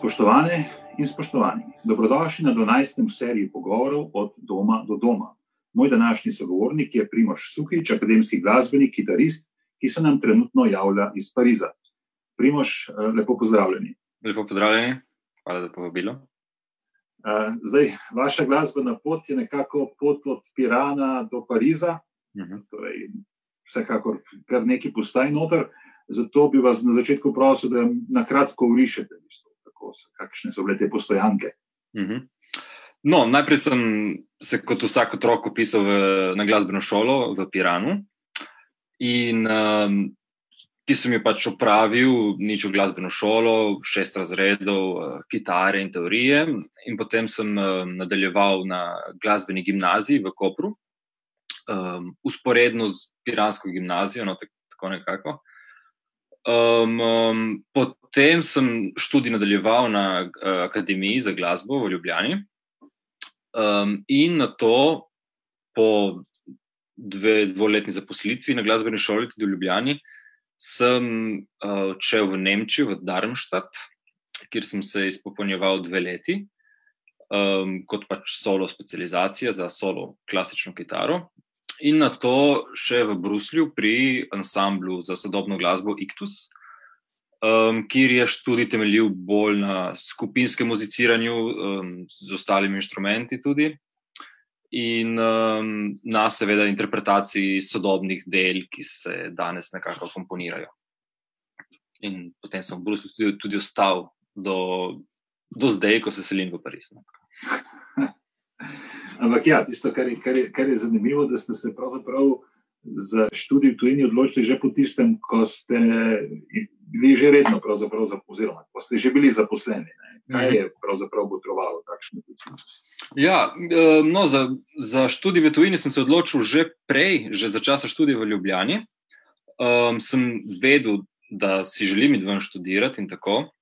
Spoštovane in spoštovani, dobrodošli na 12. seriji pogovorov od doma do doma. Moj današnji sogovornik je Primoš Sukič, akademski glasbenik, kitarist, ki se nam trenutno javlja iz Pariza. Primoš, eh, lepo pozdravljeni. Lepo pozdravljeni, hvala za povabilo. Eh, zdaj, vaša glasbena pot je nekako pot od Pirana do Pariza, uh Mhm. -huh. torej, vsekakor kar neki postaj noter. Zato bi vas na začetku prosil, da na kratko urišete, v bistvu, kako, so- kakšne so bile te postojanke. Mhm. No, najprej sem se kot vsak otrok upisal v, na glasbeno šolo v Piranu. In um, ki sem jo pač opravil, nič v glasbeno šolo, šest razredov, uh, kitare in teorije. In potem sem um, nadaljeval na glasbeni gimnaziji v Kopru, um, usporedno z Piransko gimnazijo, no, tak, tako nekako. Um, um, potem sem študij nadaljeval na uh, Akademiji za glasbo v Ljubljani. Um, in na to, po dve, dvoletni zaposlitvi na glasbeni šoli, tudi v Ljubljani, sem uh, odšel v Nemčijo, v Darmstadt, kjer sem se izpopolnjeval dve leti um, kot pač solo specializacija za solo klasično kitaro. In na to še v Bruslju pri ansamblu za sodobno glasbo Ictus, um, kjer je študij temeljil bolj na skupinskem muziciranju um, z ostalimi inštrumenti tudi. In um, na seveda interpretaciji sodobnih del, ki se danes nekako komponirajo. In potem sem v Bruslju tudi, tudi ostal do, do zdaj, ko se selim v Pariz. no. Ampak ja, tisto, kar je, kar je, kar je zanimivo, da ste se pravzaprav za študij v tujini odločili že po tistem, ko ste bili že redno, oziroma ko ste že bili zaposleni. Ne? Kaj Mhm. je pravzaprav potrovalo takšne poti? Ja, eh, no, za, za študij v tujini sem se odločil že prej, že za časa študija v Ljubljani. Um, sem vedel, da si želim iti ven študirati in tako.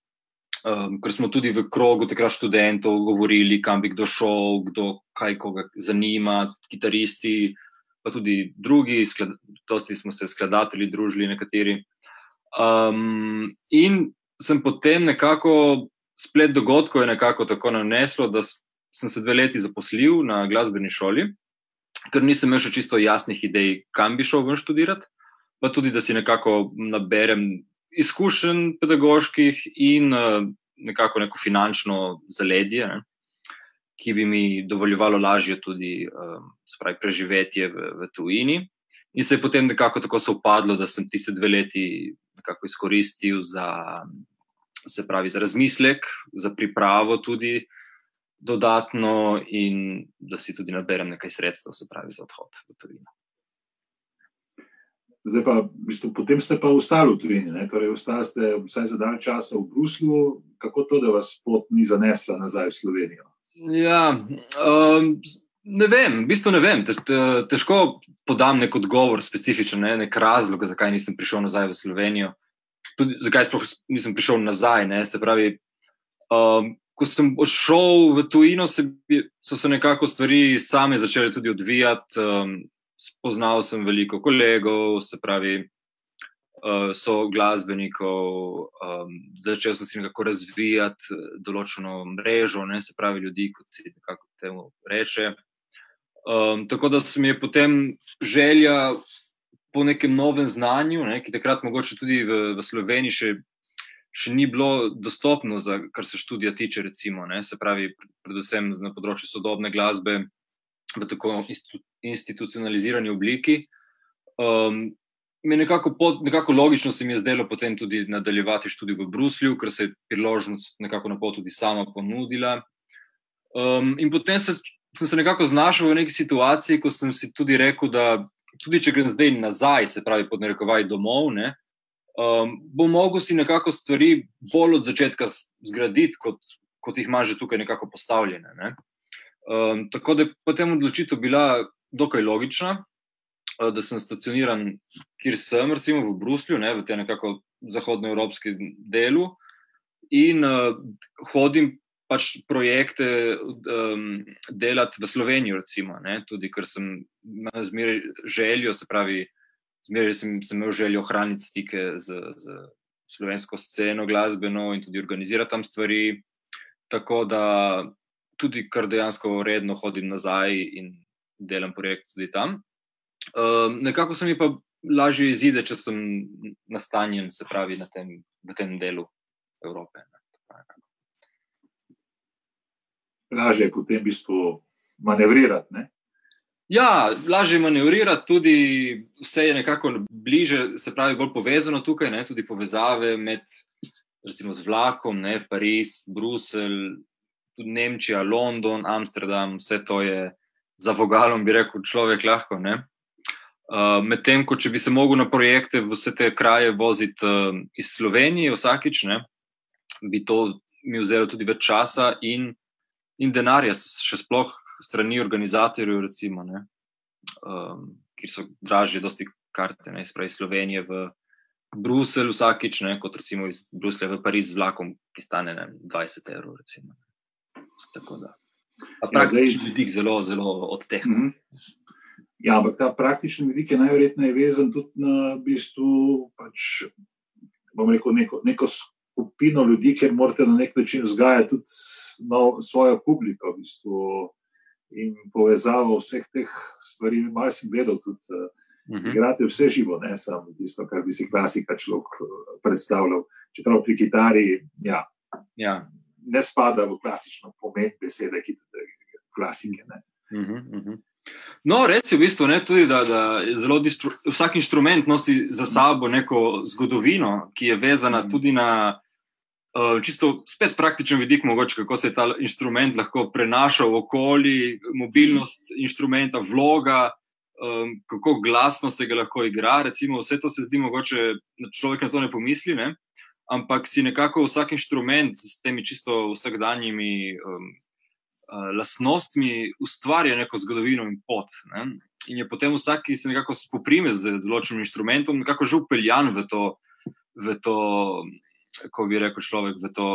Um, ker smo tudi v krogu takrat študentov govorili, kam bi kdo šel, kdo kaj koga zanima, kitaristi, pa tudi drugi, sklad, dosti smo se skladatelji družili, nekateri. Um, in sem potem nekako, splet dogodkov je nekako tako naneslo, da sem se dve leti zaposlil na glasbeni šoli, ker nisem imel še čisto jasnih idej, kam bi šel ven študirati, pa tudi, da si nekako naberem izkušenj pedagoških in eh, nekako neko finančno zaledje, ne, ki bi mi dovoljevalo lažje tudi eh, se pravi, preživetje v, v tujini. In se je potem nekako tako sovpadlo, da sem tiste dve leti nekako izkoristil za, se pravi, za razmislek, za pripravo tudi dodatno, in da si tudi naberem nekaj sredstev, se pravi, za odhod v tujino. Zdaj pa, v bistvu, potem ste pa ostali v tujini, ne? torej ostali ste vsaj za dalj časa v Bruslju. Kako to, da vas pot ni zanesla nazaj v Slovenijo? Ja, um, ne vem, v bistvu ne vem. Te, te, težko podam nek odgovor, specifičen, ne, nek razlog, zakaj nisem prišel nazaj v Slovenijo. Tudi zakaj sploh nisem prišel nazaj. Ne, se pravi, um, ko sem odšel v tujino, se, so se nekako stvari same začele tudi odvijati. Um, spoznal sem veliko kolegov, se pravi, uh, so glasbenikov, um, začel sem si nekako razvijati eh, določeno mrežo, ne, se pravi, ljudi, kot si nekako temu reče. Um, tako da se mi je potem želja po nekem novem znanju, ne, ki takrat mogoče tudi v, v Sloveniji še, še ni bilo dostopno, za, kar se študija tiče, recimo, ne, se pravi, predvsem na področju sodobne glasbe v tako institu, institucionalizirani obliki. Um, nekako, pot, nekako logično se mi je zdelo potem tudi nadaljevati študij v Bruslju, ker se je priložnost nekako na pot tudi sama ponudila. Um, in potem se, sem se nekako znašel v neki situaciji, ko sem si tudi rekel, da tudi če grem zdaj nazaj, se pravi, pod narekovaj domov, ne, um, bom mogel si nekako stvari bolj od začetka zgraditi, kot, kot jih imam že tukaj nekako postavljene. Ne. Um, tako da je potem odločitev bila dokaj logična, uh, da sem stacioniran, kjer sem, recimo v Bruslju, ne, v tem nekako zahodnoevropskem delu, in uh, hodim pač projekte um, delati v Slovenijo, recimo, ne, tudi ker sem imel zmeraj željo, se pravi, zmeraj sem, sem imel željo ohraniti stike z, z slovensko sceno, glasbeno in tudi organizirati tam stvari. tako da tudi kar dejansko redno hodim nazaj in delam projekt tudi tam. Um, nekako se mi pa lažje izide, če sem nastanjen, se pravi, na tem, v tem delu Evrope. Lažje je potem v bistvu manevrirati. Ne? Ja, lažje je manevrirati, tudi vse je nekako bliže, se pravi, bolj povezano tukaj, ne? tudi povezave med recimo z vlakom, ne? Pariz, Bruselj, tudi Nemčija, London, Amsterdam, vse to je za vogalom, bi rekel, človek lahko. Uh, Medtem, ko če bi se mogel na projekte v vse te kraje voziti uh, iz Slovenije, vsakič, ne, bi to mi vzelo tudi več časa in, in denarja, še sploh strani organizatorjev, recimo, ne, um, ki so dražje, dosti karte, ne, spravi Slovenije v Bruselj vsakič, ne, kot recimo iz Bruslja v Pariz z vlakom, ki stane ne, 20 evrov. Recimo. Tako da. Ja, zdaj je vidik zelo, zelo odtehten. Mm -hmm. Ja, ampak ta praktični vidik je najverjetneje vezan tudi na v bistvu, pač, rekel, neko, neko skupino ljudi, ker morate na nek način vzgajati tudi no, svojo publiko v bistvu, in povezavo vseh teh stvari. Malo sem gledal tudi. Uh -huh. Igrate vse živo, ne samo tisto, kar bi si klasika človek eh, predstavljal. Čeprav pri kitari, ja, ja ne spada v klasično pomen besede, ki je klasike. Uh -huh, uh -huh. No, reci v bistvu ne, tudi, da, da distru, vsak inštrument nosi za sabo neko zgodovino, ki je vezana mhm. tudi na uh, čisto spet praktičen vidik, mogoče, kako se ta inštrument lahko prenaša v okolje, mobilnost inštrumenta, vloga. Um, kako glasno se ga lahko igra, recimo, vse to se zdi mogoče, da človek na to ne pomisli. Ne? Uh, ampak si nekako vsak inštrument s temi čisto vsakdanjimi um, uh, lastnostmi ustvarja neko zgodovino in pot. Ne? In je potem vsak, ki se nekako spoprime z določenim inštrumentom, nekako že upeljan v to, v to, kako bi rekel človek, v to.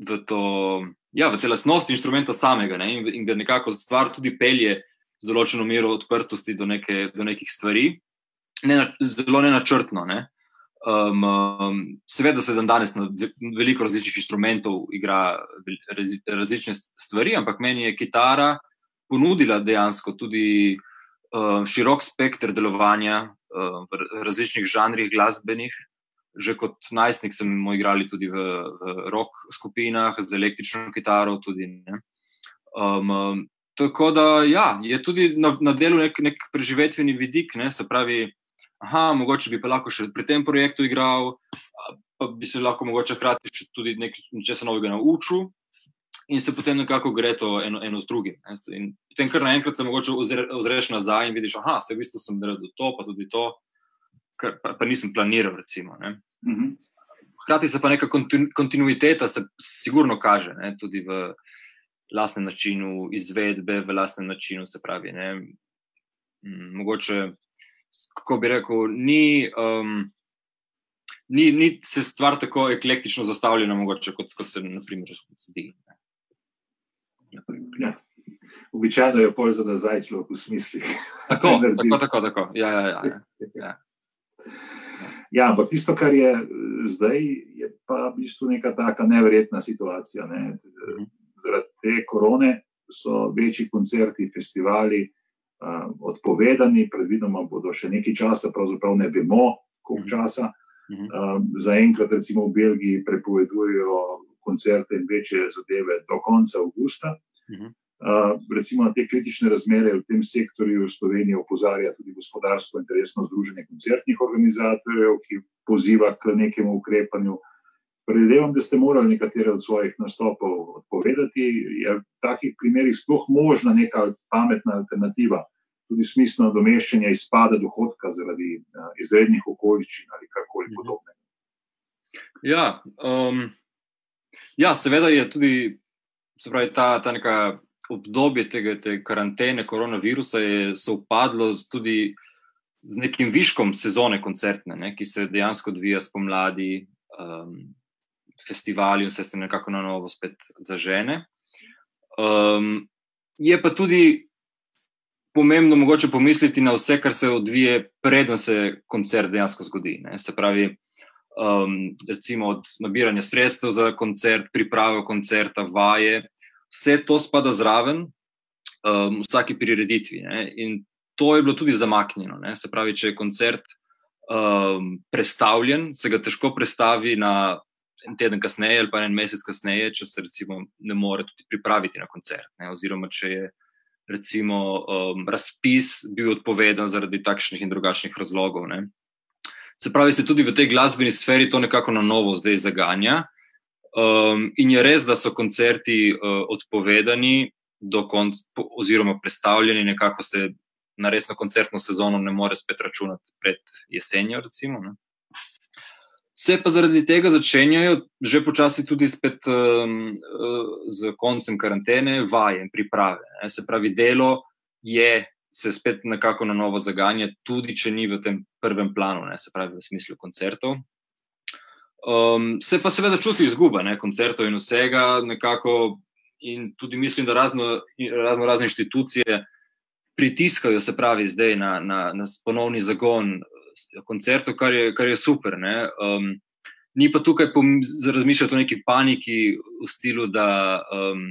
V, to, ja, v te lastnosti inštrumenta samega ne, in, in ga nekako stvar tudi pelje z določeno mero odprtosti do, neke, do nekih stvari, ne, zelo nenačrtno. Ne. Um, um, seveda se dan danes na veliko različnih inštrumentov igra različne stvari, ampak meni je kitara ponudila dejansko tudi uh, širok spekter delovanja uh, v različnih žanrih glasbenih. Že kot najstnik mu igrali tudi v, v rock skupinah, z električno kitaro. Tudi, um, um, tako da ja, je tudi na, na delu nek, nek preživetveni vidik, ne, se pravi aha, mogoče bi pa lahko še pri tem projektu igral, pa bi se lahko mogoče hkrati tudi nekaj novega naučil. In se potem nekako gre to eno, eno z drugim. In potem, kar naenkrat se mogoče ozreš nazaj in vidiš, da se v bistvu sem naredil to, pa tudi to, kar pa, pa nisem planiral. Recimo, ne? Mhm. Hkrati se pa neka kontinuiteta se sigurno kaže, ne? tudi v lastnem načinu izvedbe, v lastnem načinu, se pravi. Ne? Mogoče kako bi rekel, ni, um, ni, ni se stvar tako eklektično zastavljena, mogoče, kot, kot se naprimer, zdi. Ja. Običajno je pol za nazaj, človek v smislu. Tako, tako, tako. tako. Ja, ja, ja, ja. ja. Ja, ampak tisto, kar je zdaj, je pa v bistvu neka tako nevrjetna situacija. Ne. Mhm. Zaradi te korone so večji koncerti, festivali, uh, odpovedani, predvidoma bodo še nekaj časa, pravzaprav ne vemo, koliko mhm. časa. Uh, Zaenkrat, recimo v Belgiji, prepovedujejo koncerte in večje zadeve do konca avgusta. Uh, recimo na te kritične razmere v tem sektorju v Sloveniji opozarja tudi gospodarsko interesno združenje koncertnih organizatorjev, ki poziva k nekemu ukrepanju. Predvidevam, da ste morali nekatere od svojih nastopov odpovedati. Je v takih primerih sploh možna neka pametna alternativa tudi smiselno domeščanje izpada dohodka zaradi uh, izrednih okoliščin ali karkoli mhm. podobnega. Ja, um, ja, seveda je tudi pravi, ta, ta neka obdobje tega, te karantene, koronavirusa, je sovpadlo tudi z nekim viškom sezone koncertne, ne, ki se dejansko odvija spomladi, um, festivali in vse se nekako na novo spet zažene. Um, je pa tudi pomembno mogoče pomisliti na vse, kar se odvije, preden se koncert dejansko zgodi. Ne. Se pravi, um, recimo od nabiranja sredstev za koncert, priprave koncerta, vaje, vse to spada zraven um, vsaki prireditvi. Ne? In to je bilo tudi zamaknjeno. Ne? Se pravi, če je koncert um, predstavljen, se ga težko predstavi na en teden kasneje ali pa en mesec kasneje, če se recimo ne more tudi pripraviti na koncert. Ne? Oziroma, če je recimo um, razpis bil odpovedan zaradi takšnih in drugačnih razlogov. Ne? Se pravi, se tudi v tej glasbeni sferi to nekako na novo zdaj zaganja. Um, in je res, da so koncerti uh, odpovedani do konca, oziroma predstavljeni, nekako se na resno koncertno sezono ne more spet računati pred jesenjo. Recimo, Se pa zaradi tega začenjajo že počasi tudi spet um, z koncem karantene, vaje in priprave. Ne. Se pravi, delo je se spet nekako na novo zaganja, tudi če ni v tem prvem planu, ne, se pravi v smislu koncertov. Um, se pa seveda čuti izguba ne, koncertov in vsega, nekako, in tudi mislim, da razno, razno razne inštitucije pritiskajo, se pravi, zdaj na, na, na ponovni zagon koncertov, kar je, kar je super. Um, ni pa tukaj razmišljati o neki paniki v stilu, da um,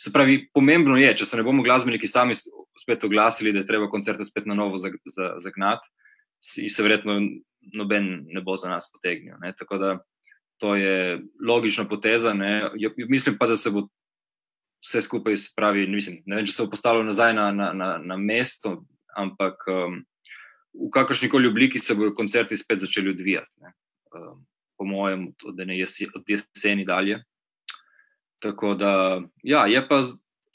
se pravi, pomembno je, če se ne bomo glasbeniki sami spet oglasili, da je treba koncerte spet na novo zagnati, se verjetno noben ne bo za nas potegnil. Ne? Tako da to je logična poteza. Ne? Mislim pa, da se bo vse skupaj, pravi, mislim, ne vem, če se bo postavilo nazaj na, na, na, na mesto, ampak um, v kakršni koli obliki se bodo koncerti spet začeli odvijati. Um, po mojem, od, jesi, od jeseni dalje. Tako da, ja, je pa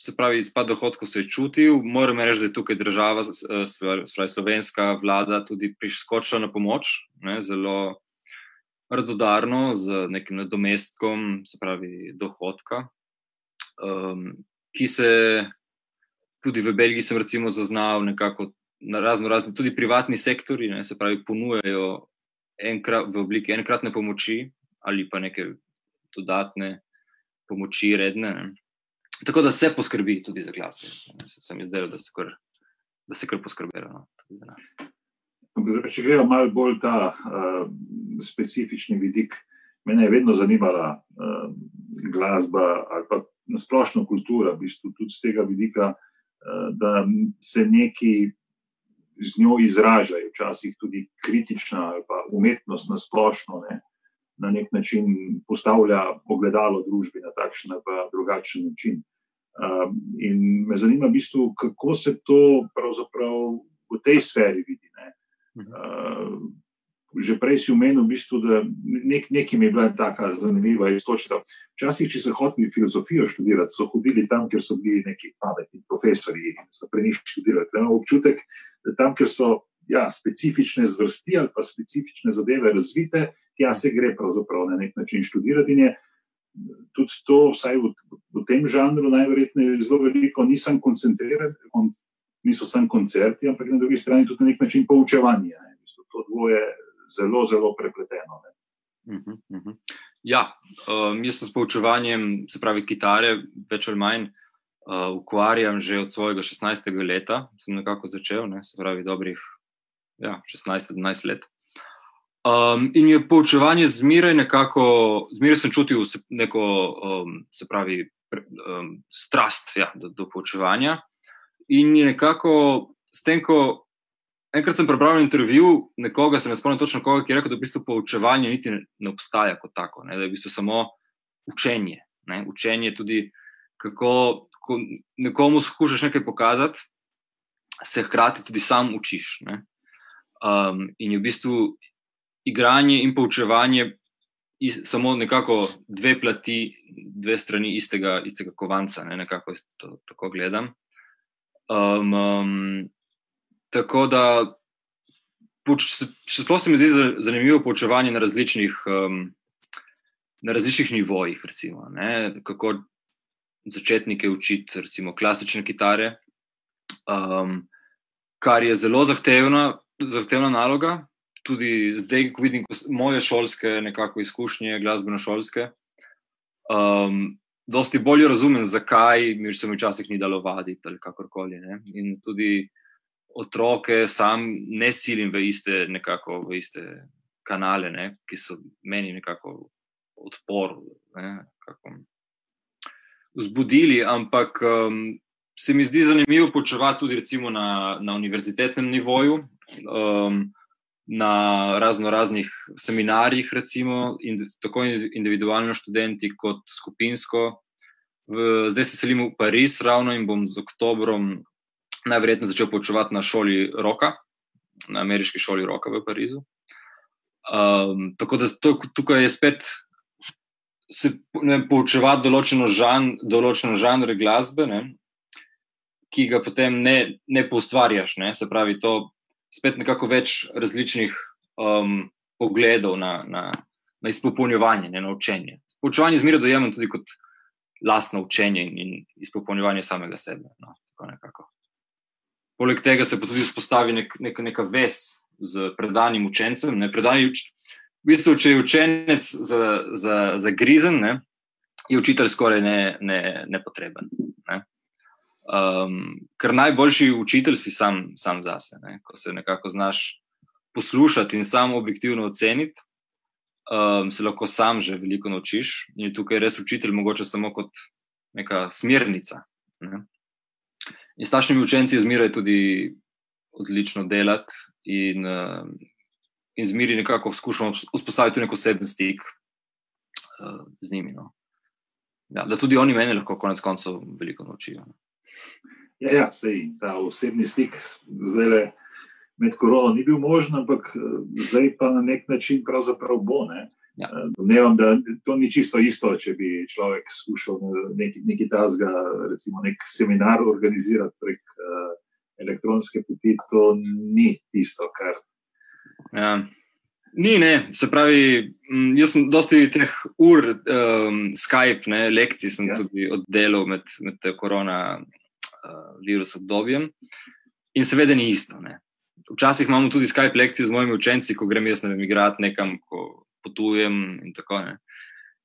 se pravi, izpad dohodkov se je čutil. Moram reči, da je tukaj država, spravi, slovenska vlada, tudi priškočila na pomoč, ne, zelo radodarno, z nekim nadomestkom, se pravi, dohodka, um, ki se tudi v Belgiji, sem recimo zaznal, nekako na razno razni, tudi privatni sektori, ne, se pravi, ponujajo enkrat, v obliki enkratne pomoči ali pa neke dodatne pomoči, redne. Ne. Tako da se poskrbi tudi za glasbo. Se mi zdelo, da se kar, kar poskrbijo. No, Če gledamo malo bolj ta uh, specifični vidik, mene je vedno zanimala uh, glasba ali pa nasplošno kultura, v bistvu tudi z tega vidika, uh, da se neki z njo izražajo, včasih tudi kritična ali pa umetnost nasplošno. Ne, Na nek način postavlja pogledalo družbi na takšen ali drugačen način. Um, in me zanima, v bistvu, kako se to v tej sferi vidi. Uh, že prej si omenil, v bistvu, da nek, nekaj mi je bila tako zanimiva istočnica. Včasih, če so hoteli filozofijo študirati, so hodili tam, kjer so bili neki pametni profesori in so pri njih študirali. Imamo občutek, da tam, kjer so ja, specifične zvrsti ali pa specifične zadeve razvite, tja se gre pravzaprav na nek način študirati. In je tudi to, vsaj v, v tem žanru, najverjetneje zelo veliko, nisem koncentriran, kon, niso samo koncerti, ampak na drugi strani tudi na nek način poučevanje. Ne. To dvoje je zelo, zelo prepleteno. Uh -huh, uh -huh. Ja, um, jaz sem s poučevanjem, se pravi, kitare, več ali manj uh, ukvarjam že od svojega 16. leta, sem nekako začel, ne, se pravi, dobrih ja, 16-17 let. Um, in je poučevanje zmeraj nekako, zmeraj sem čutil neko, um, se pravi, pre, um, strast ja, do, do poučevanja. In je nekako, s tem, ko enkrat sem prebral intervju nekoga, se ne spomnim točno koga, ki je rekel, da v bistvu poučevanje niti ne, ne obstaja kot tako, ne, da je v bistvu samo učenje. Ne, učenje tudi, kako ko nekomu skušaš nekaj pokazati, se hkrati tudi sam učiš. Um, in je v bistvu igranje in poučevanje samo nekako dve plati, dve strani istega, istega kovanca, ne nekako to, tako gledam. Um, um, tako da, še sploh se mi zdi zanimivo poučevanje na različnih, um, na različnih nivojih, recimo, ne, kako začetnike učiti, recimo, klasične kitare, um, kar je zelo zahtevna, zahtevna naloga, tudi zdaj, ko vidim moje šolske nekako izkušnje, glasbeno šolske, um, dosti bolje razumem, zakaj mi se mi včasih ni dalo vaditi ali kakorkoli. Ne? In tudi otroke sam ne silim v iste, nekako v iste kanale, ne, ki so meni nekako odpor. Ne, Vzbudili, ampak um, se mi zdi zanimivo počevati tudi na, na univerzitetnem nivoju, um, na razno raznih seminarjih, recimo, in, tako individualno študenti kot skupinsko. V, zdaj se selim v Pariz, ravno in bom z oktobrom najverjetneje začel poučevati na šoli Roka, na ameriški šoli Roka v Parizu. Um, tako da to, tukaj je spet se ne, poučevati določeno, žan, določeno žanre glasbe, ne, ki ga potem ne, ne poustvarjaš. Ne, se pravi, to spet nekako več različnih um, pogledov na, na, na izpopolnjevanje, ne, na učenje. Poučevanje zmeraj dojemam tudi kot lastno učenje in izpopolnjevanje samega sebe. No, Poleg tega se pa tudi vzpostavi nek, nek, neka vez z predanim učencem. Ne, predani uč, v bistvu, če je učenec zagrizen, za, za je učitelj skoraj nepotreben. Ne, ne. um, ker najboljši učitelj si sam, sam zase, ne, ko se nekako znaš poslušati in sam objektivno oceniti. Um, se lahko sam že veliko naučiš, in je tukaj res učitelj, mogoče samo kot neka smernica. Ne. In s takšnimi učenci je zmeraj tudi odlično delati, in, uh, in zmeraj nekako skušamo vzpostaviti neko osebni stik uh, z njimi. No. Ja, da tudi oni meni lahko konec koncev veliko naučijo. No. Ja, ja sej, ta osebni stik zdaj le. Med korono ni bil možen, ampak eh, zdaj pa na nek način pravzaprav bo. Ne? Ja. Domnevam, da to ni čisto isto, če bi človek skušal nekaj neki tasga, recimo nek seminar organizirati prek uh, elektronske poti. To ni tisto, kar. Ja. Ni, ne. Se pravi, jaz sem dosti teh ur um, Skype, ne, lekcij sem ja. tudi oddelal med, med koronavirus uh, obdobjem. In seveda ni isto. Ne. Včasih imamo tudi Skype lekcije z mojimi učenci, ko grem jaz ne vem, igrati nekam, ko potujem. In, tako,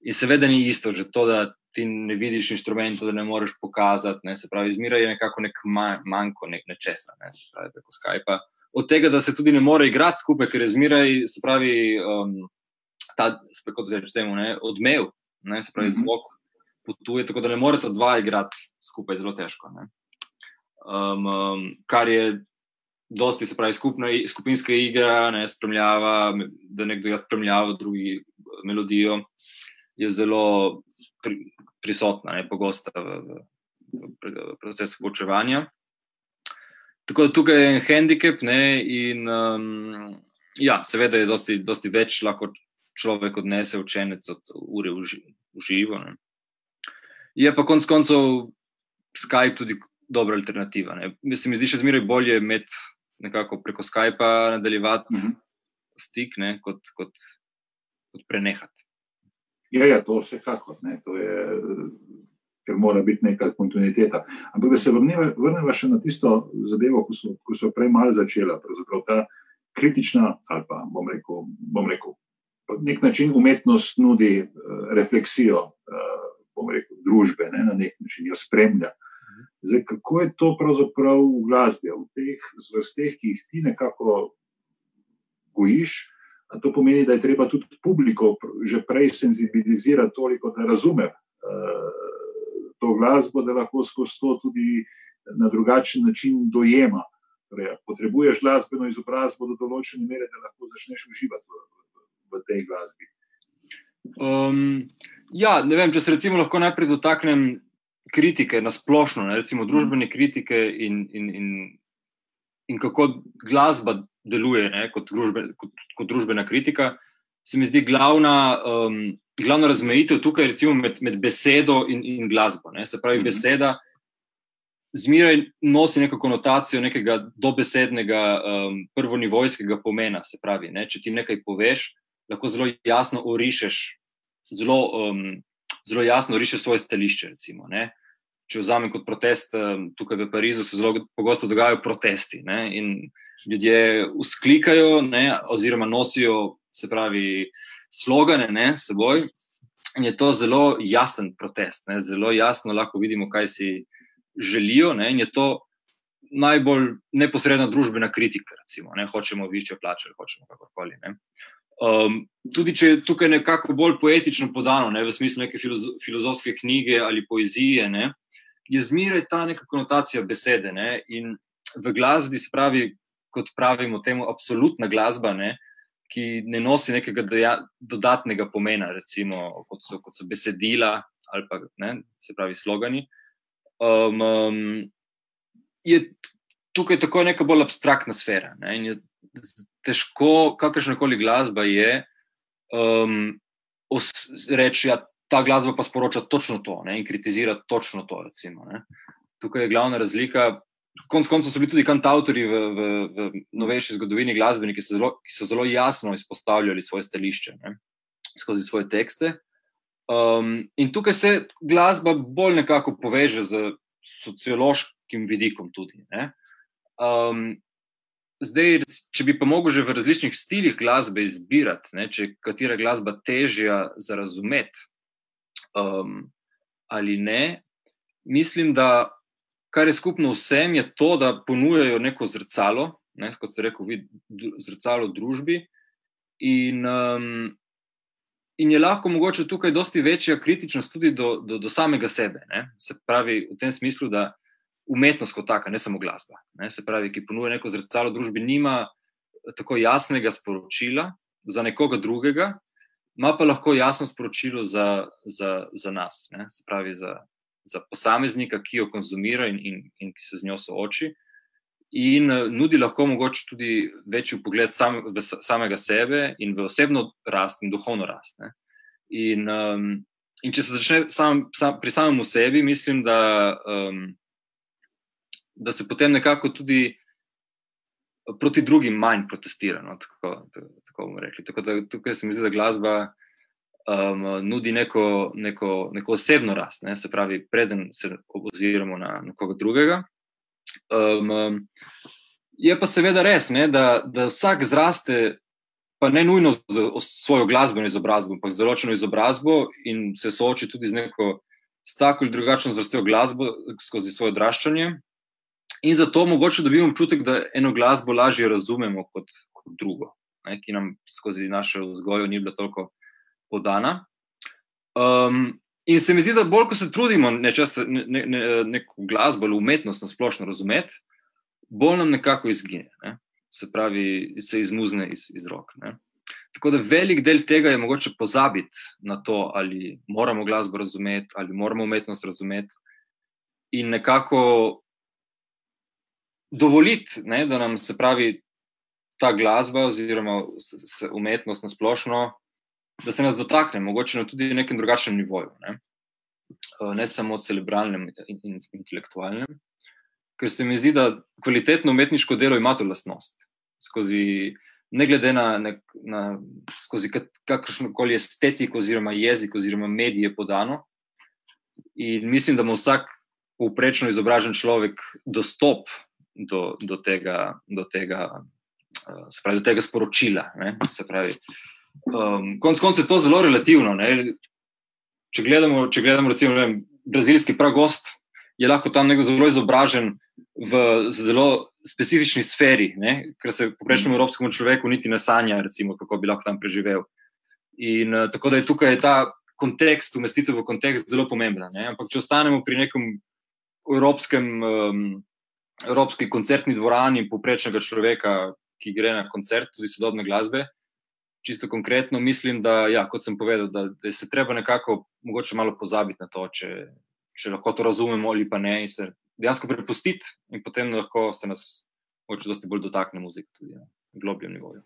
in seveda ni isto, že to, da ti ne vidiš inštrumentov, da ne moreš pokazati. Ne, se pravi, zmeraj je nekako nek manjko nek nečesa, ne, se pravi, preko Skypa. Od tega, da se tudi ne more igrati skupaj, ker je zmeraj, se pravi, um, ta, kako se reče, odmev, ne, se pravi, mm -hmm. zvok potuje, tako da ne morete dva igrati skupaj, zelo težko. Um, um, kar je dosti, se pravi, skupna, skupinska igra, ne spremljava, da nekdo jaz spremljava drugi melodijo, je zelo pri, prisotna, ne pogosta v, v, v procesu poučevanja. Tako da tukaj je en handicap, ne, in um, ja, seveda je dosti, dosti več lahko človek odnese učenec od ure v živo. Ne. Je pa konec koncev Skype tudi dobra alternativa. Ne. Se mi zdi še zmeraj bolje imeti nekako preko Skypa nadaljevati mm -hmm. stik, ne, kot, kot, kot prenehati. Ja, ja, to vsekakor, to je, ker mora biti neka kontinuiteta. Ampak da se vrnemo še na tisto zadevo, ko so, ko so prej malo začela, pravzaprav ta kritična, ali pa bom rekel, bom rekel nek način umetnost nudi uh, refleksijo, uh, bom rekel, družbe, ne, na nek način jo spremlja. Zdaj, kako je to pravzaprav v glasbi, v teh vrsteh, ki jih ti nekako gojiš? To pomeni, da je treba tudi publiko že prej senzibilizirati toliko, da razume uh, to glasbo, da lahko skozi to tudi na drugačen način dojema. Torej, potrebuješ glasbeno izobrazbo do določene mere, da lahko začneš uživati v, v, v tej glasbi. Um, ja, ne vem, če se recimo lahko najprej dotaknem kritike na splošno, ne, recimo družbene kritike in, in, in, in kako glasba deluje ne, kot, družbe, kot, kot družbena kritika, se mi zdi glavna, um, glavna razmejitev tukaj med, med besedo in, in glasbo. Ne. Se pravi, mhm. beseda zmeraj nosi neko konotacijo nekega dobesednega, um, prvonivojskega pomena. Se pravi, ne, če ti nekaj poveš, lahko zelo jasno orišeš. Zelo um, zelo jasno riše svoje stališče. Recimo, Če vzamem kot protest, tukaj v Parizu se zelo pogosto dogajajo protesti ne? in ljudje usklikajo, ne? oziroma nosijo, se pravi, slogane ne? s seboj. In je to zelo jasen protest, ne? zelo jasno lahko vidimo, kaj si želijo. Ne? In je to najbolj neposredna družbena kritika. Recimo, ne? Hočemo više plače, hočemo kakorkoli. Um, tudi če je tukaj nekako bolj poetično podano, ne, v smislu neke filozofske knjige ali poezije, ne, je zmeraj ta neka konotacija besede. Ne, in v glasbi, se pravi, kot pravimo temu, absolutna glasba, ne, ki ne nosi nekega deja, dodatnega pomena, recimo kot so, kot so besedila ali pa ne, se pravi slogani. Um, um, je tukaj tako neka bolj abstraktna sfera. Ne, in je težko, kakršna koli glasba je, um, reči, da ja, ta glasba pa sporoča točno to ne, in kritizira točno to. Recimo, Tukaj je glavna razlika. Konec koncev so bili tudi kantautori v, v, v novejši zgodovini glasbeniki, ki, ki so zelo jasno izpostavljali svoje stališče ne, skozi svoje tekste. Um, in tukaj se glasba bolj nekako poveže z sociološkim vidikom. Tudi, um, Zdaj, če bi pa mogel že v različnih stilih glasbe izbirati, ne, če katera glasba težja za razumeti um, ali ne, mislim, da kar je skupno vsem, je to, da ponujajo neko zrcalo, ne, kot ste rekli, zrcalo družbi. In, um, in je lahko mogoče tukaj dosti večja kritičnost tudi do, do, do samega sebe. Ne. Se pravi, v tem smislu, da umetnost kot taka, ne samo glasba. Ne, se pravi, ki ponuja neko zrcalo družbi, nima tako jasnega sporočila za nekoga drugega, ima pa lahko jasno sporočilo za, za, za nas, ne, se pravi, za, za posameznika, ki jo konzumira in, in, in ki se z njo sooči. In nudi lahko mogoče tudi večji pogled sam, v samega sebe in v osebno rast in duhovno rast. Ne. In, um, in če se začne sam, sam, pri samem sebi, mislim, da um, da se potem nekako tudi proti drugim manj protestira. No, tako, tako bomo rekli. Tako da tukaj se mi zdi, da glasba um, nudi neko, neko, neko osebno rast, ne, se pravi, preden se oziramo na nekoga drugega. Um, um, je pa seveda res, ne, da, da vsak zraste. Pa ne nujno z svojo glasbeno izobrazbo, ampak z določeno izobrazbo in se sooči tudi z neko tako ali drugačno zvrstjo glasbo skozi svoje odraščanje. In zato mogoče dobimo občutek, da eno glasbo lažje razumemo kot, kot drugo, ne, ki nam skozi našo vzgojo ni bila toliko podana. Um, in se mi zdi, da bolj ko se trudimo nečas, ne, ne, ne, neko glasbo ali umetnost na splošno razumeti, bolj nam nekako izgine, ne. se pravi, se izmuzne iz, iz rok. Ne. Tako da velik del tega je mogoče pozabiti na to, ali moramo glasbo razumeti, ali moramo umetnost razumeti. In nekako dovoliti, ne, da nam se pravi ta glasba oziroma umetnost na splošno, da se nas dotakne, mogoče na tudi nekem drugačnem nivoju, ne, eh, ne samo cerebralnem in, in intelektualnem. Ker se mi zdi, da kvalitetno umetniško delo ima to lastnost. Skozi, ne glede na, na, na skozi kakršno koli estetiko, oziroma jezik, oziroma medije podano. In mislim, da ima vsak povprečno izobražen človek dostop do, do, tega, do, tega, uh, pravi, do tega sporočila. Pravi, um, konc koncev je to zelo relativno. Ne? Če gledamo, če gledamo recimo, vem, brazilski pragost, je lahko tam nekdo zelo izobražen v zelo specifični sferi, ne? ker se poprečnemu evropskemu človeku niti ne sanja, recimo, kako bi lahko tam preživel. In uh, tako da je tukaj ta kontekst, umestitev v kontekst, zelo pomembna. Ne? Ampak če ostanemo pri nekem evropskem um, evropski koncertni dvorani poprečnega človeka, ki gre na koncert, tudi sodobne glasbe. Čisto konkretno mislim, da, ja, kot sem povedal, da, da se treba nekako mogoče malo pozabiti na to, če, če lahko to razumemo ali pa ne, in se dejansko prepustiti, in potem lahko se nas mogoče dosti bolj dotakne muzika tudi na globljem nivoju.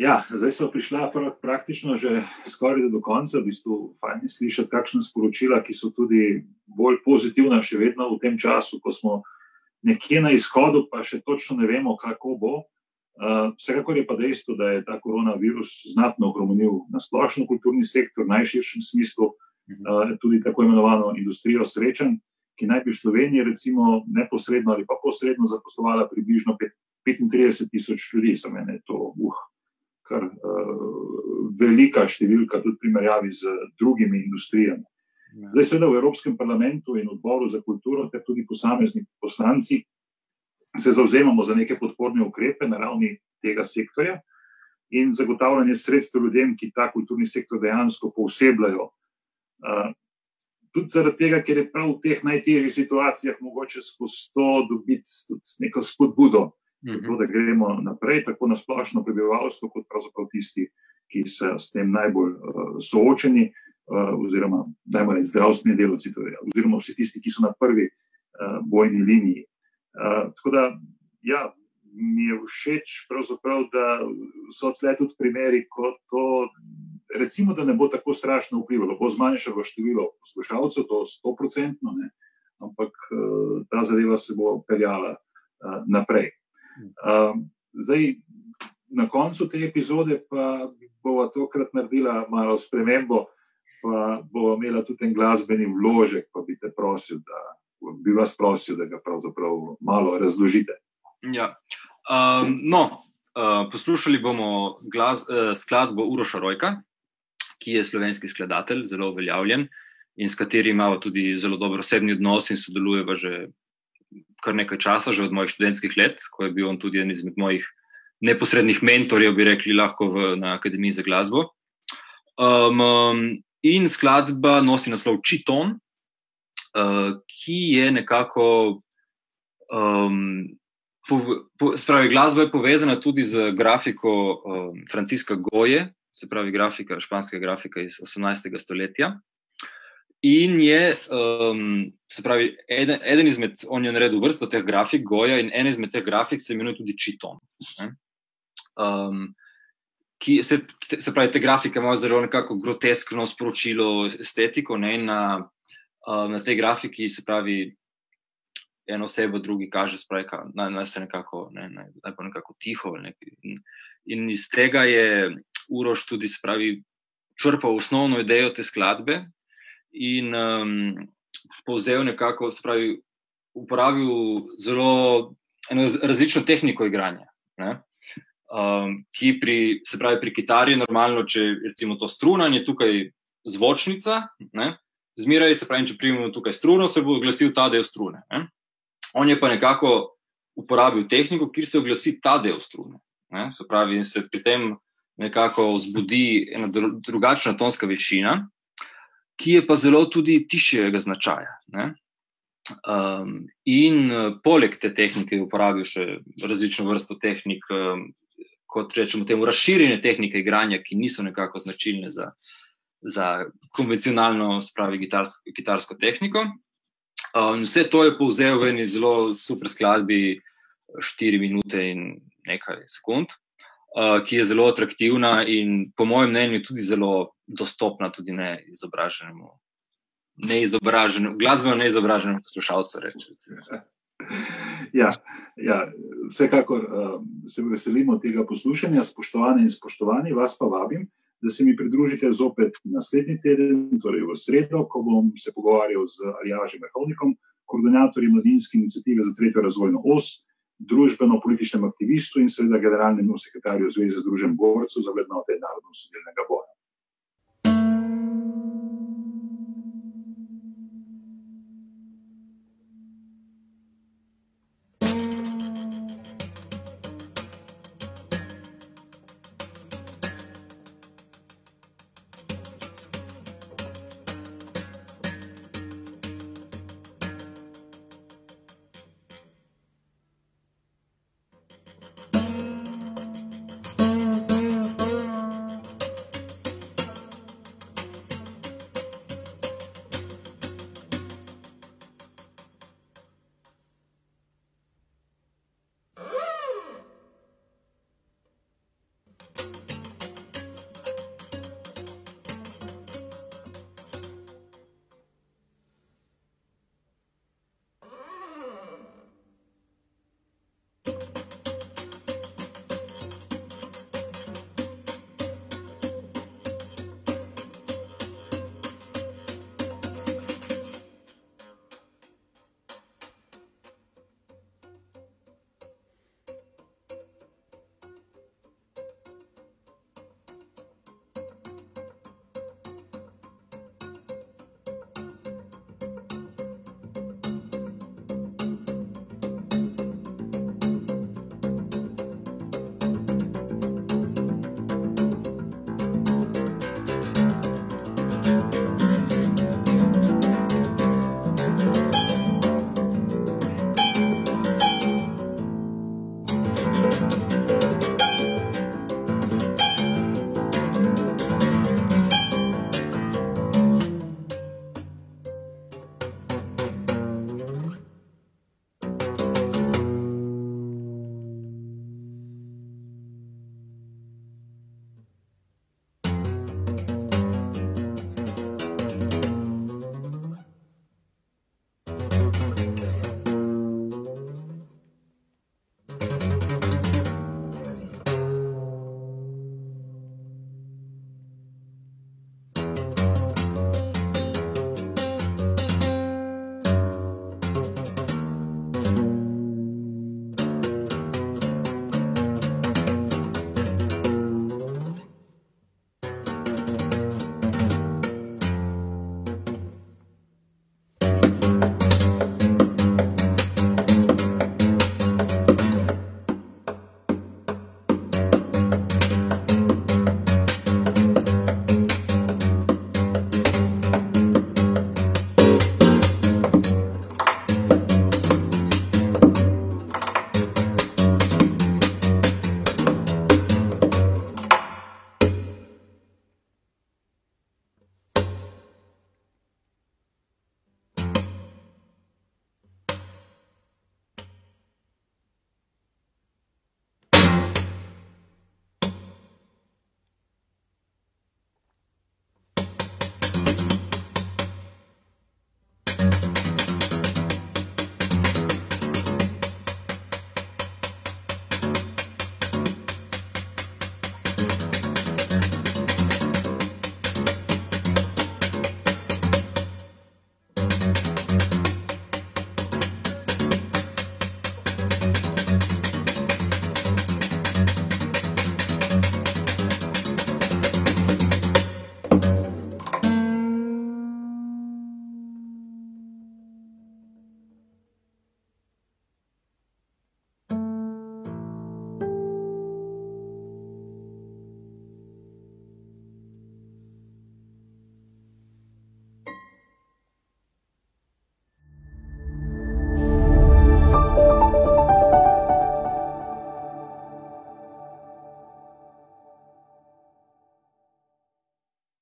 Ja, zdaj smo prišli praktično že skoraj do konca. V bistvu je slišati kakšne sporočila, ki so tudi bolj pozitivna, še vedno v tem času, ko smo nekje na izhodu, pa še točno ne vemo, kako bo. Uh, vsekakor je pa dejstvo, da je ta koronavirus znatno ohromenil na splošno kulturni sektor, v najširšem smislu, uh, tudi tako imenovano industrijo srečanj, ki naj bi v Sloveniji, recimo, neposredno ali pa posredno zaposlovala približno 35 tisoč ljudi. Za mene je to uh, kar uh, velika številka, tudi v primerjavi z drugimi industrijami. Ja. Zdaj, seveda, v Evropskem parlamentu in odboru za kulturo, ter tudi posamezni poslanci, se zauzemamo za neke podporne ukrepe na ravni tega sektorja. in zagotavljanje sredstev ljudem, ki ta kulturni sektor dejansko posebljajo. Uh, tudi zaradi tega, ker je prav v teh najtežjih situacijah mogoče skozi to dobiti neko spodbudo, mm -hmm. zato da gremo naprej, tako na splošno prebivalstvo, kot pravzaprav tisti, ki so s tem najbolj uh, soočeni, uh, oziroma najmanj zdravstveni delovci, torej, oziroma vsi tisti, ki so na prvi uh, bojni liniji. Uh, tako da, ja, mi je všeč, da so tle tudi primeri, ko to, recimo, da ne bo tako strašno vplivalo, bo zmanjšalo število poslušalcev, to je sto procentno, ampak uh, ta zadeva se bo peljala uh, naprej. Uh, zdaj, na koncu te epizode pa bomo tokrat naredila malo spremembo, pa bomo imela tudi en glasbeni vložek, pa bi te prosil, da. Bi vas prosil, da ga pravzaprav malo razložite. Ja. Um, no, uh, poslušali bomo glas, uh, skladbo Uroša Rojka, ki je slovenski skladatelj, zelo uveljavljen in s katerim imamo tudi zelo dober osebni odnos in sodelujeva že kar nekaj časa, že od mojih študentskih let, ko je bil on tudi en izmed mojih neposrednih mentorjev, bi rekli, lahko v, na Akademiji za glasbo. Um, um, in skladba nosi naslov Čiton, uh, ki je nekako. Um, Spravi, glasba je povezana tudi z grafiko um, Franciska Goje, se pravi, grafika, španska grafika iz 18. stoletja. In je, um, se pravi, eden, eden izmed, on je naredil vrsto teh grafik, Goja, in en izmed teh grafik se imenuje tudi Čiton. Um, ki se, se pravi, te grafike imajo zelo nekako groteskno sporočilo, estetiko. Ne, na, um, na tej grafiki se pravi, eno osebo, drugi kaže, da naj se nekako, ne, naj, naj nekako tiho. Ne, in, in iz tega je Uroš tudi spravi, črpal osnovno idejo te skladbe in um, povzel nekako, spravi, uporabil zelo različno tehniko igranja. Ne, um, ki pri, se pravi, pri kitari normalno, če recimo to strunanje, tukaj zvočnica. Ne, Zmeraj se pravi, če primemo tukaj struno, se bo oglasil ta del strune. Ne? On je pa nekako uporabil tehniko, kjer se oglasi ta del strune. Ne? Se pravi, in se pri tem nekako vzbudi ena drugačna tonska višina, ki je pa zelo tudi tišjega značaja. Um, in uh, poleg te tehnike je uporabil še različno vrsto tehnik, um, kot rečemo, temu razširjene tehnike igranja, ki niso nekako značilne za, za konvencionalno, spravi, gitarsko, gitarsko tehniko. Um, vse to je povzel v eni zelo super skladbi, 4 minute in nekaj sekund, uh, ki je zelo atraktivna in po mojem mnenju tudi zelo dostopna tudi neizobraženemu, neizobraženemu glasbeno neizobraženemu poslušalcu. Ja, ja, vsekakor uh, se veselimo tega poslušanja, spoštovane in spoštovani, vas pa vabim, da se mi pridružite zopet naslednji teden, torej v sredo, ko bom se pogovarjal z Aljažem Vrhovnikom, koordinatorjem mladinske inicijative za tretjo razvojno os, družbeno-političnem aktivistu in seveda generalnemu sekretarju Zveze Združenih borcev za vrednote narodno-sodelnega boja.